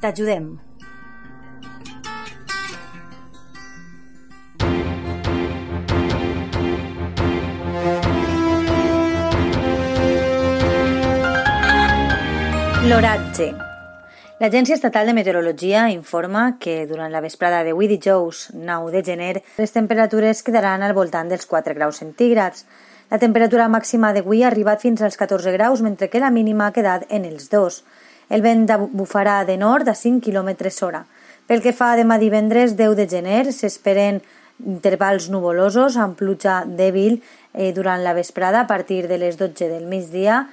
t'ajudem. L'oratge. L'Agència Estatal de Meteorologia informa que durant la vesprada de avui dijous 9 de gener les temperatures quedaran al voltant dels 4 graus centígrads. La temperatura màxima d'avui ha arribat fins als 14 graus, mentre que la mínima ha quedat en els 2. El vent bufarà de nord a 5 km hora. Pel que fa a demà divendres 10 de gener, s'esperen intervals nuvolosos amb pluja dèbil eh, durant la vesprada a partir de les 12 del migdia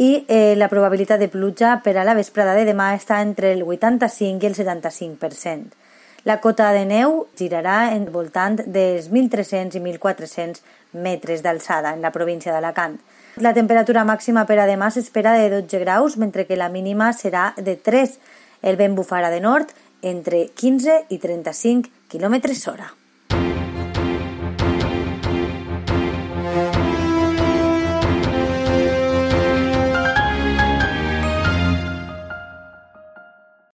i eh, la probabilitat de pluja per a la vesprada de demà està entre el 85 i el 75%. La cota de neu girarà en voltant dels 1.300 i 1.400 metres d'alçada en la província d'Alacant. La temperatura màxima per a demà s'espera de 12 graus, mentre que la mínima serà de 3. El vent bufarà de nord entre 15 i 35 km hora.